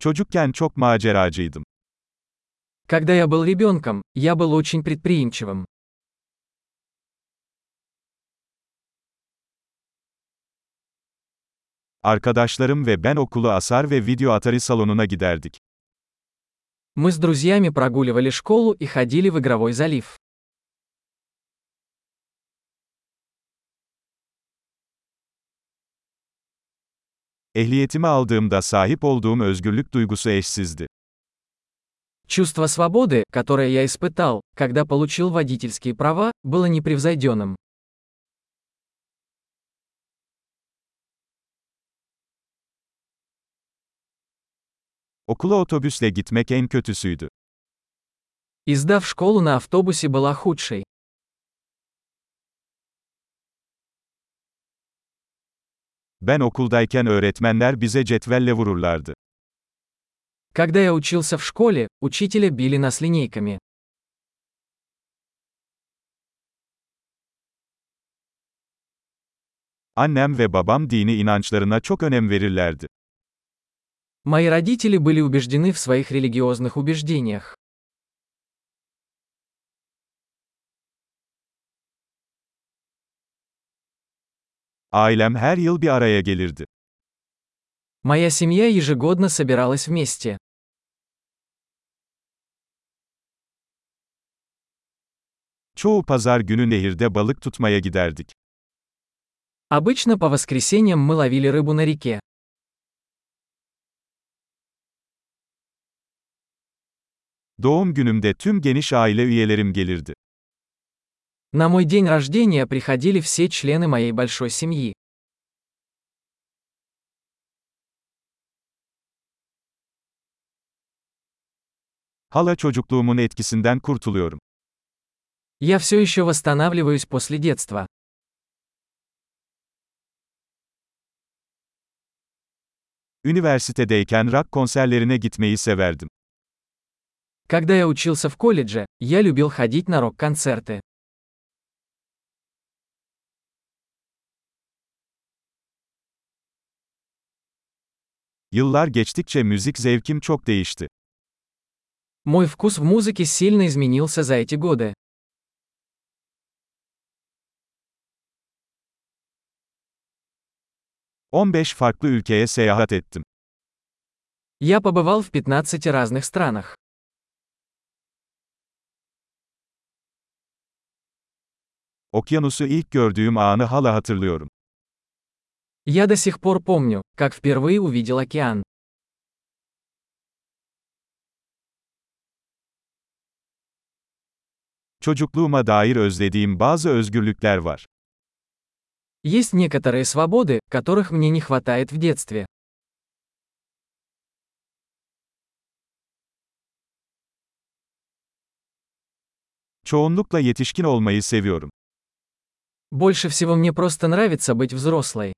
Çocukken çok maceracıydım. Когда я был ребенком, я был очень предприимчивым. Arkadaşlarım ve ben okulu asar ve video atari salonuna giderdik. Мы с друзьями прогуливали школу и ходили в игровой залив. Ehliyetimi aldığımda sahip olduğum özgürlük duygusu eşsizdi. Чувство свободы, которое я испытал, когда получил водительские права, было непревзойденным. Okula otobüsle gitmek en kötüsüydü. Издав школу на автобусе была худшей. Ben okuldayken öğretmenler bize cetvelle vururlardı. Когда я учился в школе, учителя били нас линейками. Annem ve babam dini inançlarına çok önem verirlerdi. Мои родители были убеждены в своих религиозных убеждениях. Ailem her yıl bir araya gelirdi. Моя семья ежегодно собиралась вместе. Çoğu pazar günü nehirde balık tutmaya giderdik. Обычно по воскресеньям мы ловили рыбу на реке. Doğum günümde tüm geniş aile üyelerim gelirdi. На мой день рождения приходили все члены моей большой семьи. Hala çocukluğumun etkisinden kurtuluyorum. Я все еще восстанавливаюсь после детства. Üniversitedeyken rock konserlerine gitmeyi severdim. Когда я учился в колледже, я любил ходить на рок-концерты. Yıllar geçtikçe müzik zevkim çok değişti. Мой вкус в музыке сильно изменился за эти годы. ...15 farklı ülkeye seyahat ettim. Я побывал в 15 разных странах. Okyanusu ilk gördüğüm anı hala hatırlıyorum. Я до сих пор помню, как впервые увидел океан. Çocukluğuma dair özlediğim bazı özgürlükler var. Есть некоторые свободы, которых мне не хватает в детстве. Çoğunlukla yetişkin olmayı seviyorum. Больше всего мне просто нравится быть взрослой.